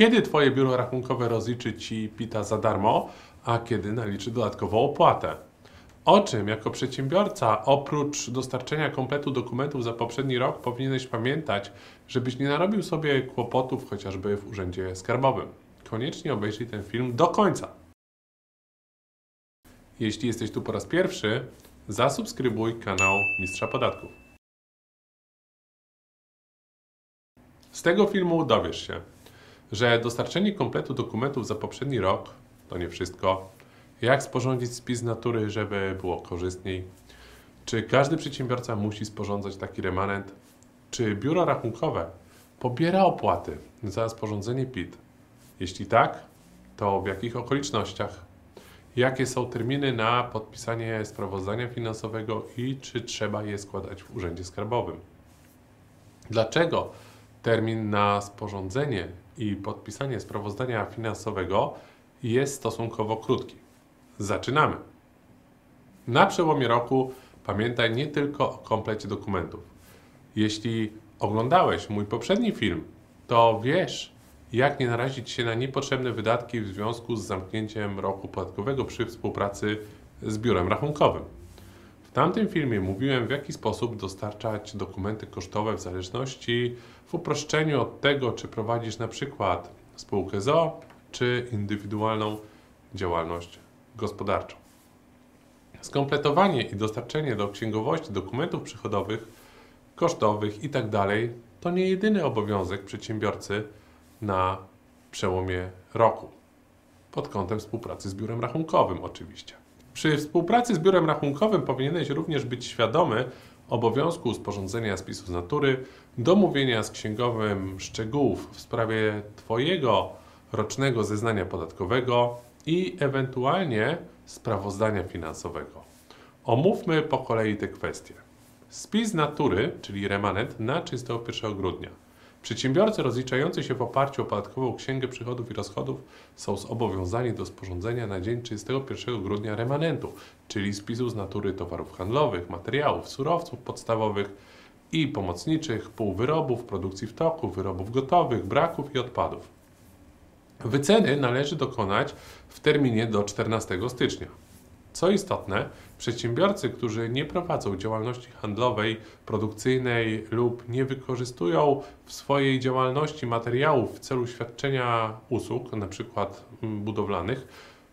Kiedy Twoje biuro rachunkowe rozliczy Ci PIT-a za darmo, a kiedy naliczy dodatkową opłatę? O czym jako przedsiębiorca oprócz dostarczenia kompletu dokumentów za poprzedni rok powinieneś pamiętać, żebyś nie narobił sobie kłopotów chociażby w urzędzie skarbowym? Koniecznie obejrzyj ten film do końca. Jeśli jesteś tu po raz pierwszy, zasubskrybuj kanał Mistrza Podatków. Z tego filmu dowiesz się, że dostarczenie kompletu dokumentów za poprzedni rok to nie wszystko. Jak sporządzić spis natury, żeby było korzystniej? Czy każdy przedsiębiorca musi sporządzać taki remanent? Czy biuro rachunkowe pobiera opłaty za sporządzenie PIT? Jeśli tak, to w jakich okolicznościach? Jakie są terminy na podpisanie sprawozdania finansowego i czy trzeba je składać w Urzędzie Skarbowym? Dlaczego termin na sporządzenie i podpisanie sprawozdania finansowego jest stosunkowo krótki? Zaczynamy! Na przełomie roku pamiętaj nie tylko o komplecie dokumentów. Jeśli oglądałeś mój poprzedni film, to wiesz, jak nie narazić się na niepotrzebne wydatki w związku z zamknięciem roku podatkowego przy współpracy z biurem rachunkowym. W tamtym filmie mówiłem, w jaki sposób dostarczać dokumenty kosztowe w zależności w uproszczeniu od tego, czy prowadzisz na przykład spółkę ZO, czy indywidualną działalność gospodarczą. Skompletowanie i dostarczenie do księgowości dokumentów przychodowych, kosztowych itd. to nie jedyny obowiązek przedsiębiorcy na przełomie roku. Pod kątem współpracy z biurem rachunkowym, oczywiście. Przy współpracy z biurem rachunkowym powinieneś również być świadomy obowiązku sporządzenia spisu z natury, domówienia z księgowym szczegółów w sprawie Twojego rocznego zeznania podatkowego i ewentualnie sprawozdania finansowego. Omówmy po kolei te kwestie. Spis natury, czyli remanent na 31 grudnia. Przedsiębiorcy rozliczający się w oparciu o podatkową księgę przychodów i rozchodów są zobowiązani do sporządzenia na dzień 31 grudnia remanentu, czyli spisu z natury towarów handlowych, materiałów, surowców podstawowych i pomocniczych, półwyrobów, produkcji w toku, wyrobów gotowych, braków i odpadów. Wyceny należy dokonać w terminie do 14 stycznia. Co istotne, przedsiębiorcy, którzy nie prowadzą działalności handlowej, produkcyjnej lub nie wykorzystują w swojej działalności materiałów w celu świadczenia usług, np. budowlanych,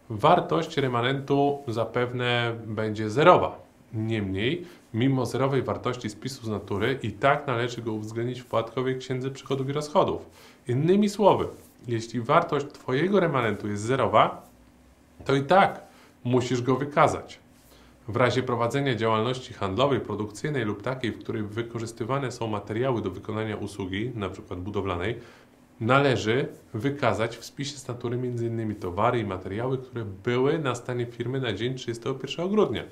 wartość remanentu zapewne będzie zerowa. Niemniej, mimo zerowej wartości spisu z natury, i tak należy go uwzględnić w podatkowej księdze przychodów i rozchodów. Innymi słowy, jeśli wartość Twojego remanentu jest zerowa, to i tak musisz go wykazać. W razie prowadzenia działalności handlowej, produkcyjnej lub takiej, w której wykorzystywane są materiały do wykonania usługi, np. budowlanej, należy wykazać w spisie z natury m.in. towary i materiały, które były na stanie firmy na dzień 31 grudnia.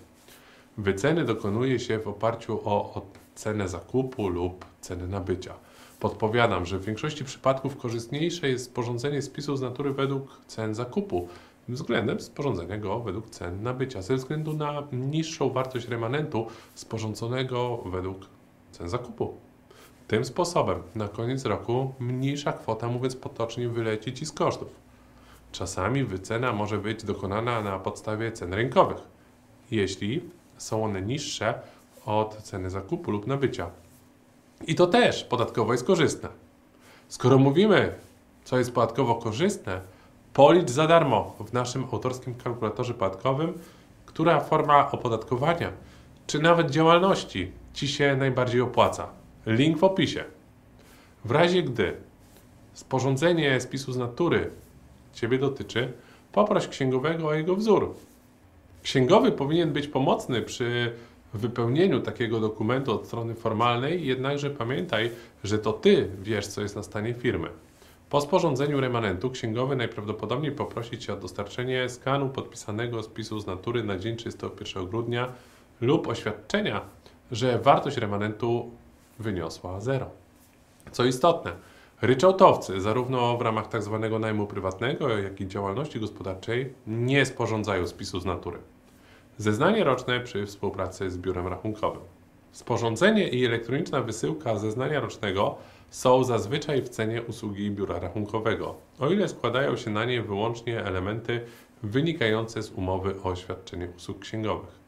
Wyceny dokonuje się w oparciu o cenę zakupu lub cenę nabycia. Podpowiadam, że w większości przypadków korzystniejsze jest sporządzenie spisu z natury według cen zakupu, względem sporządzenia go według cen nabycia, ze względu na niższą wartość remanentu sporządzonego według cen zakupu. Tym sposobem na koniec roku mniejsza kwota, mówiąc potocznie, wyleci Ci z kosztów. Czasami wycena może być dokonana na podstawie cen rynkowych, jeśli są one niższe od ceny zakupu lub nabycia. I to też podatkowo jest korzystne. Skoro mówimy, co jest podatkowo korzystne, Policz za darmo w naszym autorskim kalkulatorze podatkowym, która forma opodatkowania czy nawet działalności Ci się najbardziej opłaca. Link w opisie. W razie gdy sporządzenie spisu z natury Ciebie dotyczy, poproś księgowego o jego wzór. Księgowy powinien być pomocny przy wypełnieniu takiego dokumentu od strony formalnej, jednakże pamiętaj, że to Ty wiesz, co jest na stanie firmy. Po sporządzeniu remanentu księgowy najprawdopodobniej poprosi Cię o dostarczenie skanu podpisanego spisu z natury na dzień 31 grudnia lub oświadczenia, że wartość remanentu wyniosła zero. Co istotne, ryczałtowcy zarówno w ramach tzw. Tak najmu prywatnego, jak i działalności gospodarczej nie sporządzają spisu z natury. Zeznanie roczne przy współpracy z biurem rachunkowym. Sporządzenie i elektroniczna wysyłka zeznania rocznego są zazwyczaj w cenie usługi biura rachunkowego, o ile składają się na nie wyłącznie elementy wynikające z umowy o świadczenie usług księgowych.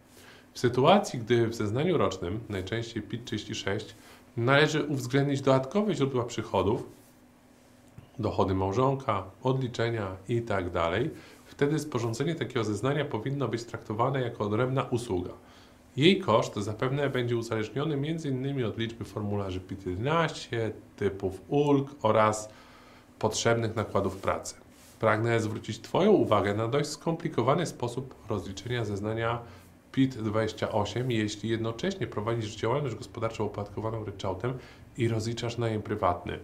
W sytuacji, gdy w zeznaniu rocznym, najczęściej PIT-36, należy uwzględnić dodatkowe źródła przychodów, dochody małżonka, odliczenia itd., wtedy sporządzenie takiego zeznania powinno być traktowane jako odrębna usługa. Jej koszt zapewne będzie uzależniony m.in. od liczby formularzy PIT-11, typów ulg oraz potrzebnych nakładów pracy. Pragnę zwrócić Twoją uwagę na dość skomplikowany sposób rozliczenia zeznania PIT-28, jeśli jednocześnie prowadzisz działalność gospodarczą opłatkowaną ryczałtem i rozliczasz najem prywatny.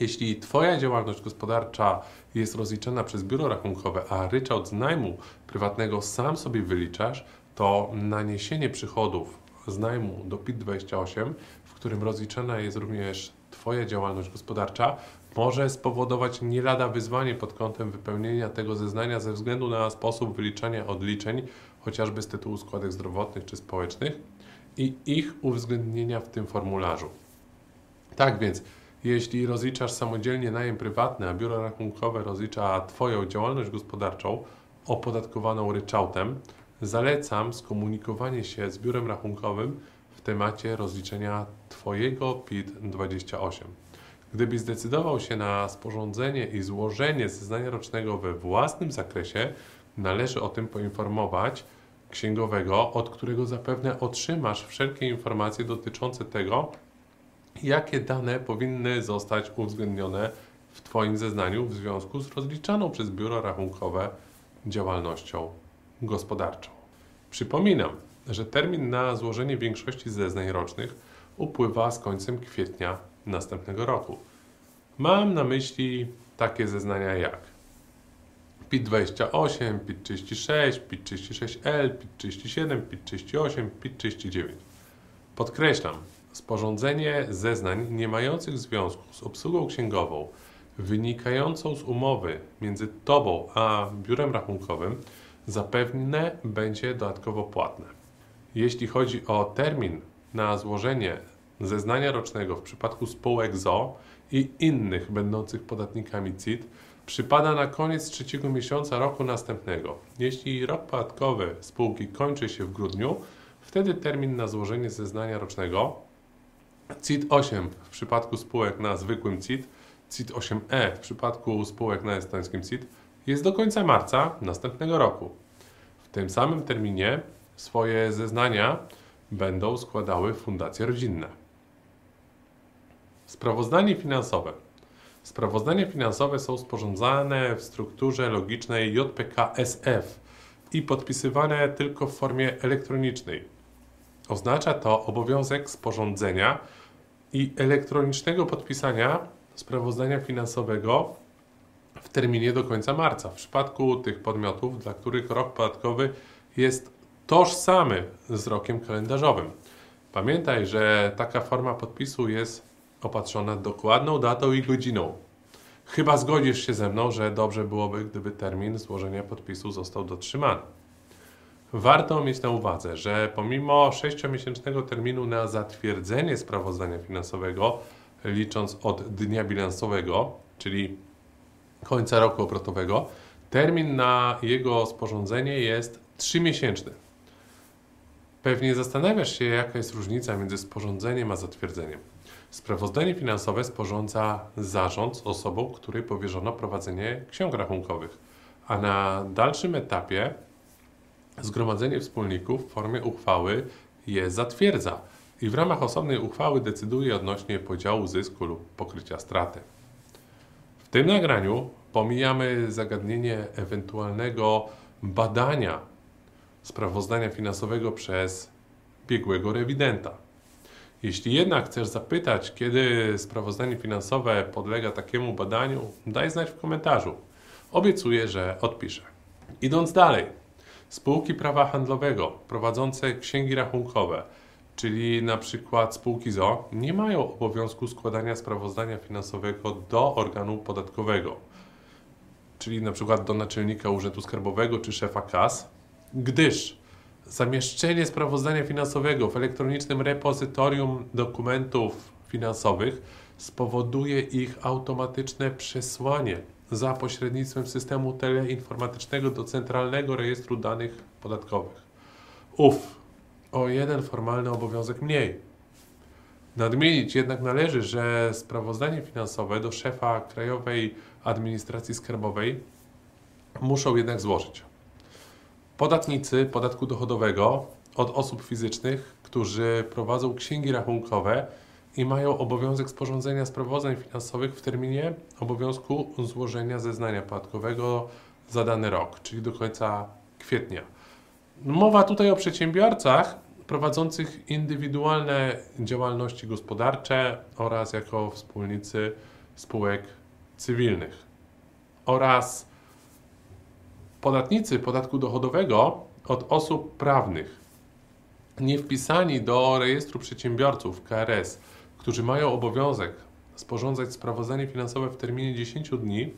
Jeśli Twoja działalność gospodarcza jest rozliczana przez biuro rachunkowe, a ryczałt z najmu prywatnego sam sobie wyliczasz, to naniesienie przychodów z najmu do PIT-28, w którym rozliczana jest również Twoja działalność gospodarcza, może spowodować nie lada wyzwanie pod kątem wypełnienia tego zeznania ze względu na sposób wyliczania odliczeń, chociażby z tytułu składek zdrowotnych czy społecznych i ich uwzględnienia w tym formularzu. Tak więc, jeśli rozliczasz samodzielnie najem prywatny, a biuro rachunkowe rozlicza Twoją działalność gospodarczą opodatkowaną ryczałtem, zalecam skomunikowanie się z biurem rachunkowym w temacie rozliczenia Twojego PIT-28. Gdybyś zdecydował się na sporządzenie i złożenie zeznania rocznego we własnym zakresie, należy o tym poinformować księgowego, od którego zapewne otrzymasz wszelkie informacje dotyczące tego, jakie dane powinny zostać uwzględnione w Twoim zeznaniu w związku z rozliczaną przez biuro rachunkowe działalnością gospodarczą. Przypominam, że termin na złożenie większości zeznań rocznych upływa z końcem kwietnia następnego roku. Mam na myśli takie zeznania jak PIT-28, PIT-36, PIT-36L, PIT-37, PIT-38, PIT-39. Podkreślam, sporządzenie zeznań nie mających związku z obsługą księgową wynikającą z umowy między Tobą a biurem rachunkowym zapewne będzie dodatkowo płatne. Jeśli chodzi o termin na złożenie zeznania rocznego w przypadku spółek ZO i innych będących podatnikami CIT przypada na koniec trzeciego miesiąca roku następnego. Jeśli rok podatkowy spółki kończy się w grudniu, wtedy termin na złożenie zeznania rocznego CIT 8 w przypadku spółek na zwykłym CIT, CIT 8E w przypadku spółek na estońskim CIT jest do końca marca następnego roku. W tym samym terminie swoje zeznania będą składały fundacje rodzinne. Sprawozdanie finansowe. Sprawozdania finansowe są sporządzane w strukturze logicznej JPK-SF i podpisywane tylko w formie elektronicznej. Oznacza to obowiązek sporządzenia i elektronicznego podpisania sprawozdania finansowego w terminie do końca marca. W przypadku tych podmiotów, dla których rok podatkowy jest tożsamy z rokiem kalendarzowym. Pamiętaj, że taka forma podpisu jest opatrzona dokładną datą i godziną. Chyba zgodzisz się ze mną, że dobrze byłoby, gdyby termin złożenia podpisu został dotrzymany. Warto mieć na uwadze, że pomimo 6-miesięcznego terminu na zatwierdzenie sprawozdania finansowego, licząc od dnia bilansowego, czyli końca roku obrotowego, termin na jego sporządzenie jest 3-miesięczny. Pewnie zastanawiasz się, jaka jest różnica między sporządzeniem a zatwierdzeniem. Sprawozdanie finansowe sporządza zarząd z osobą, której powierzono prowadzenie ksiąg rachunkowych, a na dalszym etapie zgromadzenie wspólników w formie uchwały je zatwierdza i w ramach osobnej uchwały decyduje odnośnie podziału zysku lub pokrycia straty. Tym nagraniu pomijamy zagadnienie ewentualnego badania sprawozdania finansowego przez biegłego rewidenta. Jeśli jednak chcesz zapytać, kiedy sprawozdanie finansowe podlega takiemu badaniu, daj znać w komentarzu. Obiecuję, że odpiszę. Idąc dalej, spółki prawa handlowego prowadzące księgi rachunkowe, czyli na przykład spółki ZO, nie mają obowiązku składania sprawozdania finansowego do organu podatkowego, czyli na przykład do naczelnika Urzędu Skarbowego czy szefa KAS, gdyż zamieszczenie sprawozdania finansowego w elektronicznym repozytorium dokumentów finansowych spowoduje ich automatyczne przesłanie za pośrednictwem systemu teleinformatycznego do Centralnego Rejestru Danych Podatkowych. Uf, o jeden formalny obowiązek mniej. Nadmienić jednak należy, że sprawozdanie finansowe do szefa Krajowej Administracji Skarbowej muszą jednak złożyć podatnicy podatku dochodowego od osób fizycznych, którzy prowadzą księgi rachunkowe i mają obowiązek sporządzenia sprawozdań finansowych w terminie obowiązku złożenia zeznania podatkowego za dany rok, czyli do końca kwietnia. Mowa tutaj o przedsiębiorcach prowadzących indywidualne działalności gospodarcze oraz jako wspólnicy spółek cywilnych oraz podatnicy podatku dochodowego od osób prawnych nie wpisani do rejestru przedsiębiorców KRS, którzy mają obowiązek sporządzać sprawozdanie finansowe w terminie 10 dni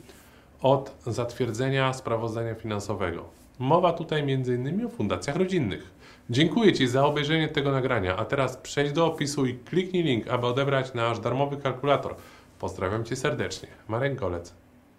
od zatwierdzenia sprawozdania finansowego. Mowa tutaj m.in. o fundacjach rodzinnych. Dziękuję Ci za obejrzenie tego nagrania, a teraz przejdź do opisu i kliknij link, aby odebrać nasz darmowy kalkulator. Pozdrawiam Cię serdecznie. Marek Golec.